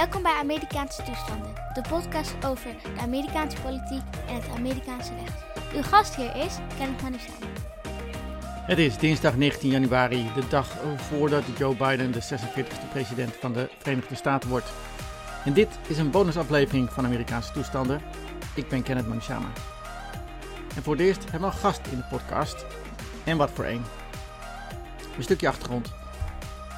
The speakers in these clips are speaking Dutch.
Welkom bij Amerikaanse Toestanden, de podcast over de Amerikaanse politiek en het Amerikaanse recht. Uw gastheer is Kenneth Manusama. Het is dinsdag 19 januari, de dag voordat Joe Biden de 46e president van de Verenigde Staten wordt. En dit is een bonusaflevering van Amerikaanse Toestanden. Ik ben Kenneth Manusama. En voor het eerst hebben we een gast in de podcast. En wat voor een. Een stukje achtergrond.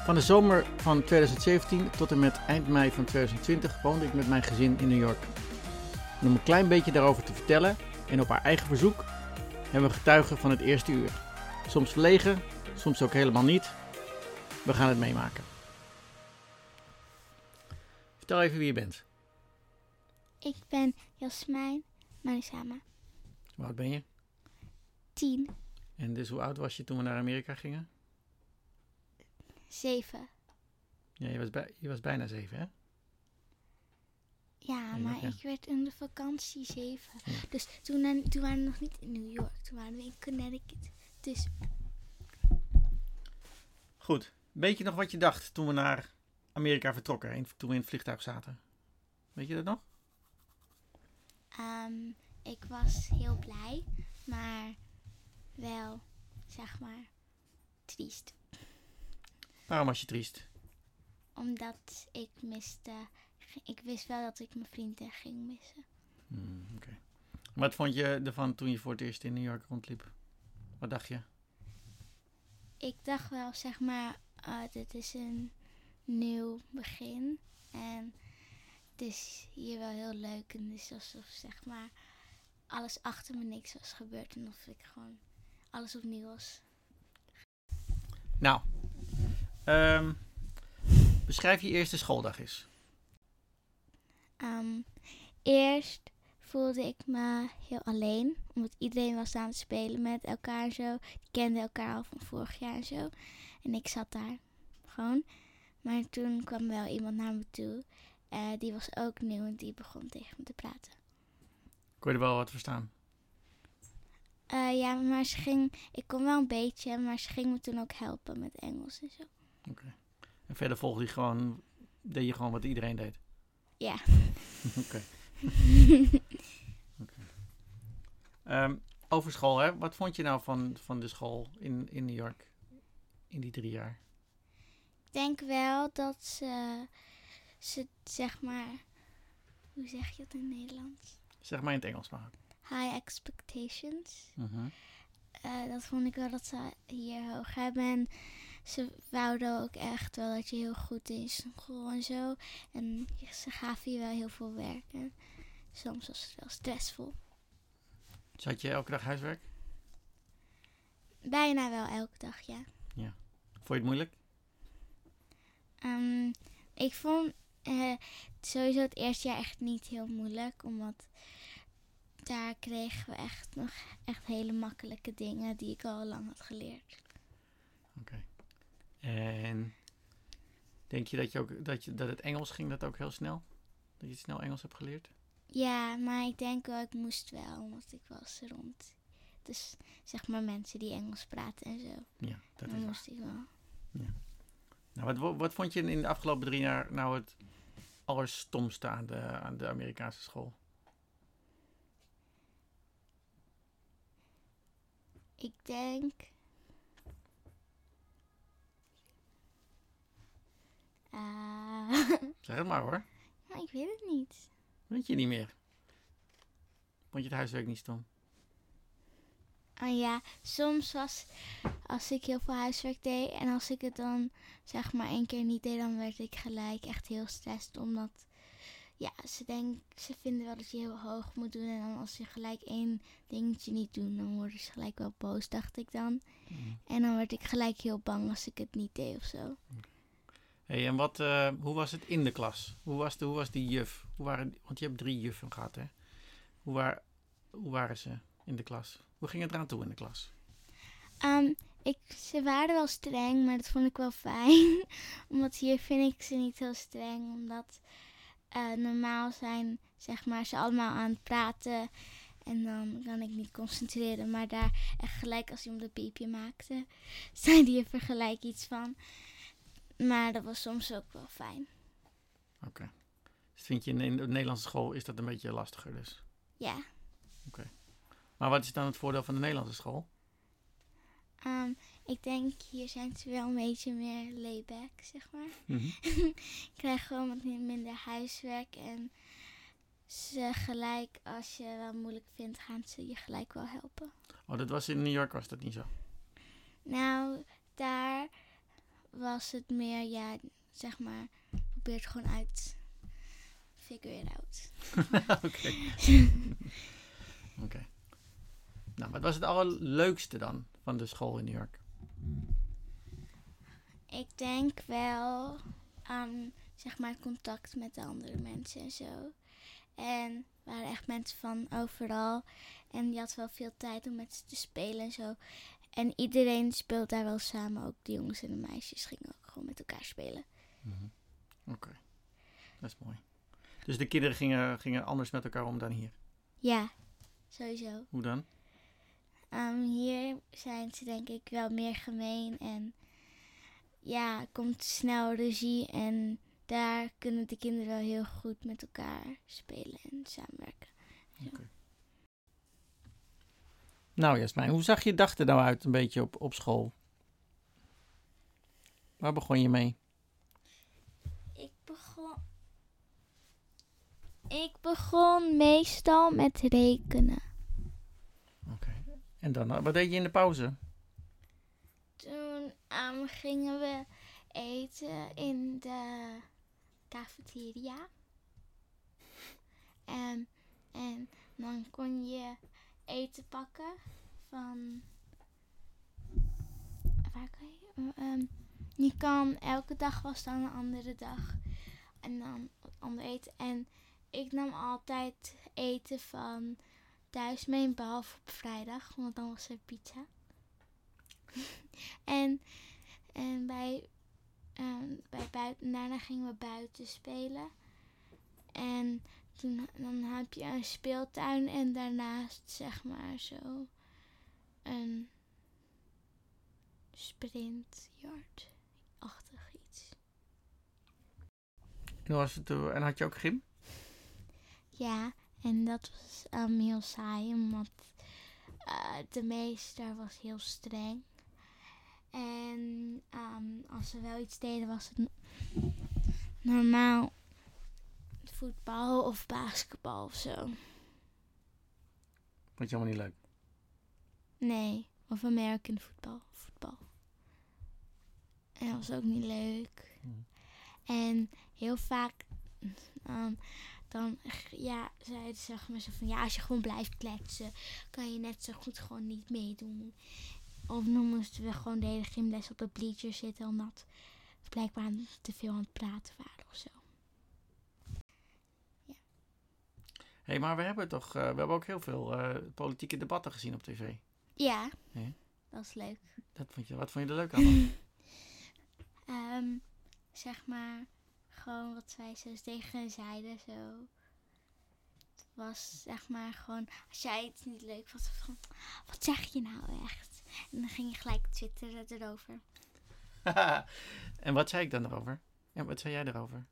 Van de zomer van 2017 tot en met eind mei van 2020 woonde ik met mijn gezin in New York. En om een klein beetje daarover te vertellen en op haar eigen verzoek hebben we getuigen van het eerste uur. Soms verlegen, soms ook helemaal niet. We gaan het meemaken. Vertel even wie je bent. Ik ben Jasmijn Manusama, Hoe oud ben je? 10, En dus hoe oud was je toen we naar Amerika gingen? 7. Ja, je was, bij, je was bijna zeven, hè? Ja, maar ja. ik werd in de vakantie 7. Ja. Dus toen, toen waren we nog niet in New York, toen waren we in Connecticut. Dus Goed. Weet je nog wat je dacht toen we naar Amerika vertrokken? in- Toen we in het vliegtuig zaten? Weet je dat nog? ehm, ik was heel blij, maar wel, zeg maar, triest. Waarom was je triest? Omdat ik miste. Ik wist wel dat ik mijn vrienden ging missen. Hmm, Oké. Wat vond je ervan toen je voor het eerst in New York rondliep? Wat dacht je? Ik dacht wel, zeg maar, ah, dit is een nieuw begin. En het is hier wel heel leuk. En het is alsof, zeg maar, alles achter me niks was gebeurd. En of ik gewoon alles opnieuw was. Nou, ehm, beschrijf je eerste schooldag eens. Ehm, eerst voelde ik me heel alleen. Omdat iedereen was aan het spelen met elkaar en zo. Die kenden elkaar al van vorig jaar en zo. En ik zat daar gewoon. Maar toen kwam wel iemand naar me toe. eh, die was ook nieuw en die begon tegen me te praten. Kon je er wel wat verstaan? Eh, ja, maar ze ging... Ik kon wel een beetje, maar ze ging me toen ook helpen met Engels en zo. En verder volgde je gewoon, deed je gewoon wat iedereen deed. Ja. Oké. Oké. Ehm, over school, hè? Wat vond je nou van, van de school in, in New York in die drie jaar? Ik denk wel dat ze... Ze, zeg maar... Hoe zeg je dat in het Nederlands? Zeg maar in het Engels maar. high expectations. Mhm. Eh, dat vond ik wel dat ze hier hoog hebben. En ze wouden ook echt wel dat je heel goed in school en zo. En ze gaven je wel heel veel werk. En soms was het wel stressvol. Had je elke dag huiswerk? Bijna wel elke dag, ja. Vond je het moeilijk? Ehm, ik vond eh, sowieso het eerste jaar echt niet heel moeilijk. Omdat daar kregen we echt nog echt hele makkelijke dingen die ik al lang had geleerd. Oké. En denk je dat, je ook, dat, je, dat het Engels ging dat ook heel snel? Dat je snel Engels hebt geleerd? Ja, maar ik denk wel, ik moest wel, omdat ik was rond. Dus zeg maar mensen die Engels praten en zo. Ja, dat dan is waar. moest ik wel. Nou, wat, wat, wat vond je in de afgelopen drie jaar nou het allerstomste aan de, aan de Amerikaanse school? Ik denk. Zeg het maar hoor. ik weet het niet. Weet je niet meer. Vond je het huiswerk niet stom? Ah ja, soms was als ik heel veel huiswerk deed en als ik het dan zeg maar één keer niet deed, dan werd ik gelijk echt heel stressed. Omdat ja, ze, denk, ze vinden wel dat je heel hoog moet doen. En dan als je gelijk één dingetje niet doet, dan worden ze gelijk wel boos, dacht ik dan. En dan werd ik gelijk heel bang als ik het niet deed of zo. Hey, en wat, eh, hoe was het in de klas? Hoe was, de, hoe was die juf? Hoe waren, want je hebt drie juffen gehad, hè? Hoe, waar, hoe waren ze in de klas? Hoe ging het eraan toe in de klas? Ehm, ik, ze waren wel streng, maar dat vond ik wel fijn. omdat hier vind ik ze niet heel streng. Omdat eh, normaal zijn zeg maar, ze allemaal aan het praten. En dan kan ik niet concentreren. Maar daar echt gelijk als iemand een piepje maakte, zei die er gelijk iets van. Maar dat was soms ook wel fijn. Oké. Dus vind je in, de Nederlandse school is dat een beetje lastiger dus. Ja. Maar wat is dan het voordeel van de Nederlandse school? Ehm, ik denk hier zijn ze wel een beetje meer layback, zeg maar. Mhm. Ik krijg gewoon wat minder huiswerk en ze gelijk, als je wel moeilijk vindt, gaan ze je gelijk wel helpen. Oh, dat was in New York was dat niet zo. Nou, daar was het meer, ja, zeg maar, probeer het gewoon uit. Figure it out. Oké. Oké. Nou, wat was het allerleukste dan van de school in New York? Ik denk wel aan, zeg maar, contact met de andere mensen en zo. En er waren echt mensen van overal. En je had wel veel tijd om met ze te spelen en zo. En iedereen speelt daar wel samen. Ook de jongens en de meisjes gingen ook gewoon met elkaar spelen. Mhm. Oké. Dat is mooi. Dus de kinderen gingen, gingen anders met elkaar om dan hier. Ja, sowieso. Hoe dan? Ehm, hier zijn ze denk ik wel meer gemeen en ja, komt snel ruzie en daar kunnen de kinderen wel heel goed met elkaar spelen en samenwerken. Nou Jasmijn, hoe zag je dag er nou uit een beetje op, op school? Waar begon je mee? Ik begon, ik begon meestal met rekenen. Oké. En dan, wat deed je in de pauze? Toen ehm, gingen we eten in de cafeteria. En, en dan kon je eten pakken van. Waar kan je? eh, ehm, je kan elke dag was dan een andere dag. En dan ander eten. En ik nam altijd eten van thuis mee, behalve op vrijdag, want dan was er pizza. en en bij, ehm, bij buiten, daarna gingen we buiten spelen. En toen, dan heb je een speeltuin en daarnaast zeg maar zo een sprintyard-achtig iets. En, was het, eh, en had je ook gym? Ja, en dat was ehm, heel saai, omdat eh, de meester was heel streng. En ehm, als we wel iets deden, was het normaal voetbal of basketbal of zo. Vond je helemaal niet leuk? Nee, of American voetbal. Voetbal. En dat was ook niet leuk. Hmm. En heel vaak dan ja, zeiden ze zeg maar zo van ja, als je gewoon blijft kletsen, kan je net zo goed gewoon niet meedoen. Of dan moesten we gewoon de hele gymles op de bleachers zitten, omdat we blijkbaar te veel aan het praten waren of zo. Hey, maar we hebben toch, eh, we hebben ook heel veel eh, politieke debatten gezien op tv. Ja, dat is leuk. Dat vond je, wat vond je er leuk aan? Ehm, zeg maar, gewoon wat zij zo tegen hen zeiden, zo. Het was zeg maar gewoon, als jij het niet leuk vond, van, wat zeg je nou echt? En dan ging je gelijk twitteren erover. en wat zei ik dan erover? Ja, wat zei jij erover?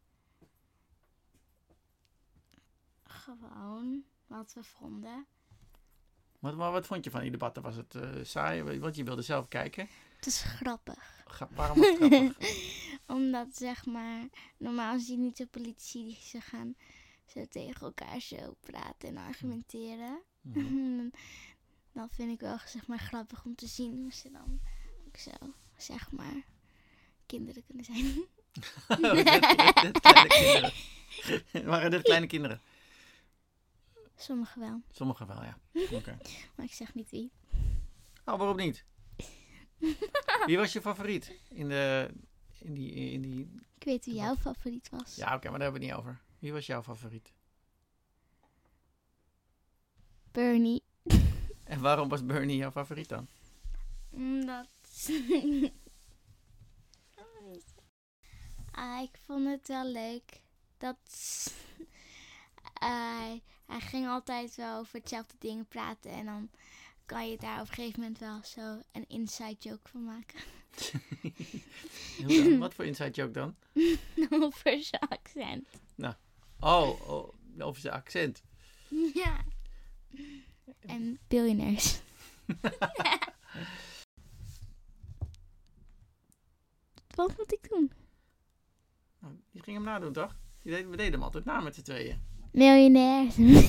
Gewoon wat we vonden. Wat, maar wat vond je van die debatten? Was het eh, saai? Want je wilde zelf kijken. Het is grappig. Ga- waarom was het grappig? Omdat zeg maar, normaal zie je niet de politici die ze gaan zo tegen elkaar zo praten en argumenteren. Mhm. dan vind ik wel zeg maar grappig om te zien hoe ze dan ook zo zeg maar kinderen kunnen zijn. Net kleine kinderen. Waren dit kleine kinderen? Sommigen wel, Sommigen wel, ja. Oké. maar ik zeg niet wie. Oh, waarom niet? Wie was je favoriet in, de, in, die, in die... Ik weet wie jouw favoriet was. Ja, oké, maar daar hebben we het niet over. Wie was jouw favoriet? Bernie. En waarom was Bernie jouw favoriet dan? Omdat. ah, ik vond het wel leuk. Dat. hij hij ging altijd wel over hetzelfde dingen praten. En dan kan je daar op een gegeven moment wel zo een inside joke van maken. Hoe dan? Wat voor inside joke dan? over zijn accent. Oh, oh, over zijn accent. Ja. En biljonairs. Wat moet ik doen? Nou, Je ging hem nadoen, toch? Je deed, we deden hem altijd na met z'n tweeën. Miljonairs. ik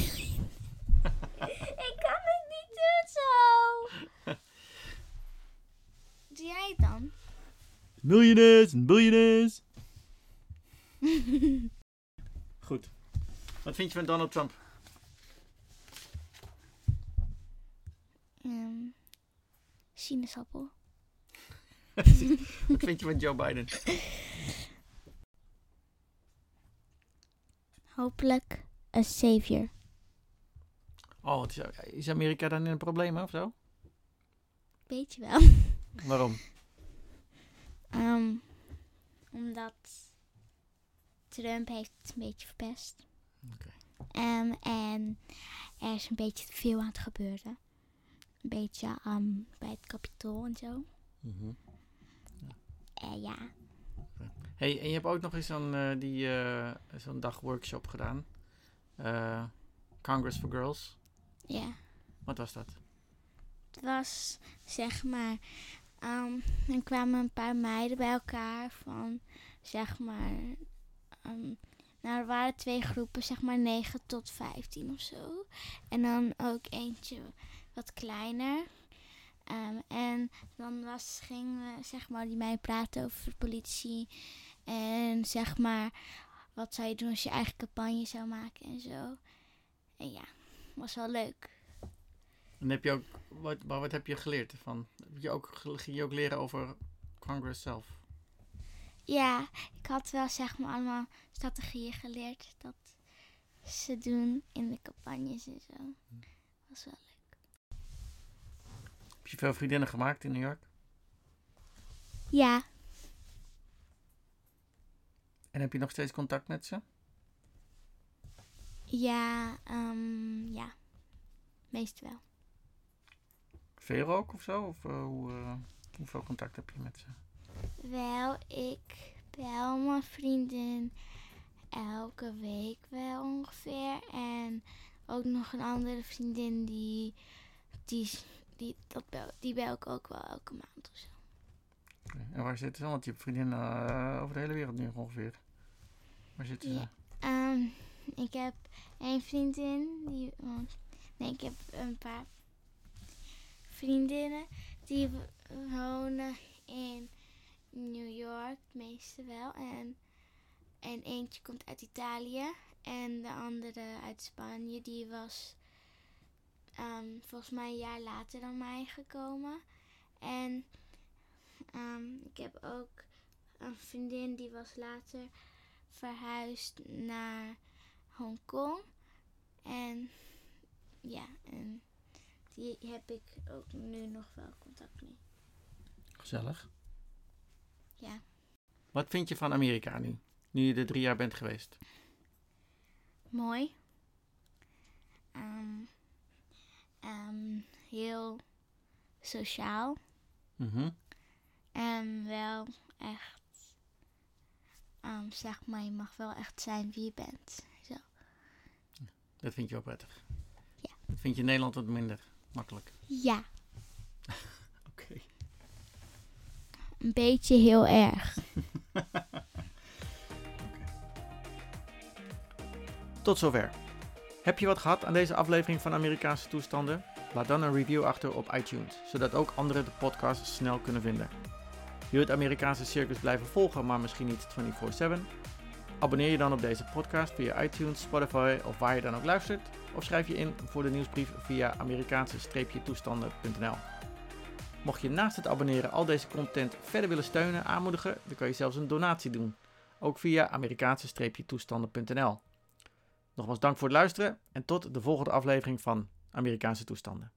kan het niet doen zo. Doe jij het dan? Miljonairs en biljonairs. Goed. Wat vind je van Donald Trump? Ehm sinaasappel. Wat vind je van Joe Biden? Hopelijk een savior. Oh, is, Amerika dan in een probleem of zo? Weet je wel. Waarom? Ehm, omdat Trump heeft het een beetje verpest. Oké. Ehm, en er is een beetje te veel aan het gebeuren. Een beetje ehm, bij het kapitool en zo. Mhm. Eh, ja. Hey, en je hebt ook nog eens zo'n eh, die, eh, zo'n dag workshop gedaan. Eh, Congress for Girls. Ja. Wat was dat? Het was zeg maar. er kwamen een paar meiden bij elkaar van zeg maar. ehm, nou, er waren twee groepen, zeg maar 9 tot 15 of zo. En dan ook eentje wat kleiner. Ehm, en dan was, gingen zeg maar die mij praten over politie. En zeg maar, wat zou je doen als je eigen campagne zou maken en zo. En ja, was wel leuk. En heb je ook, wat, wat heb je geleerd ervan? Heb je ook, ging je ook leren over Congress zelf? Ja, ik had wel zeg maar allemaal strategieën geleerd dat ze doen in de campagnes en zo. Was wel leuk. Heb je veel vriendinnen gemaakt in New York? Ja, En heb je nog steeds contact met ze? ja, ehm, ja. Meestal wel. Veel ook of zo? Of eh, hoe, eh, hoeveel contact heb je met ze? Wel, ik bel mijn vriendin elke week wel ongeveer. En ook nog een andere vriendin die, die, die, dat bel, die bel ik ook wel elke maand of zo. En waar zitten ze? Want je hebt vriendinnen eh, over de hele wereld nu ongeveer. Waar zitten ze? Ja. Ehm, ik heb één vriendin die. Nee, ik heb een paar vriendinnen die wonen in New York, het meeste wel. En, en eentje komt uit Italië. En de andere uit Spanje, die was ehm, volgens mij een jaar later dan mij gekomen. En ehm, ik heb ook een vriendin die was later verhuisd naar Hongkong. En ja, en die heb ik ook nu nog wel contact mee. Gezellig. Ja. Wat vind je van Amerika nu? Nu je er drie jaar bent geweest. Mooi. Ehm, ehm, heel sociaal. Mhm. En wel echt, ehm, zeg maar, je mag wel echt zijn wie je bent. Zo. Dat vind je wel prettig. Ja. Dat vind je in Nederland wat minder makkelijk. Ja, Oké. een beetje heel erg. Tot zover. Heb je wat gehad aan deze aflevering van Amerikaanse toestanden? Laat dan een review achter op iTunes, zodat ook anderen de podcast snel kunnen vinden. Je het Amerikaanse circus blijven volgen, maar misschien niet 24/7? Abonneer je dan op deze podcast via iTunes, Spotify of waar je dan ook luistert, of schrijf je in voor de nieuwsbrief via Amerikaanse-toestanden.nl. Mocht je naast het abonneren al deze content verder willen steunen, aanmoedigen, dan kan je zelfs een donatie doen, ook via Amerikaanse-toestanden.nl. Nogmaals dank voor het luisteren en tot de volgende aflevering van Amerikaanse toestanden.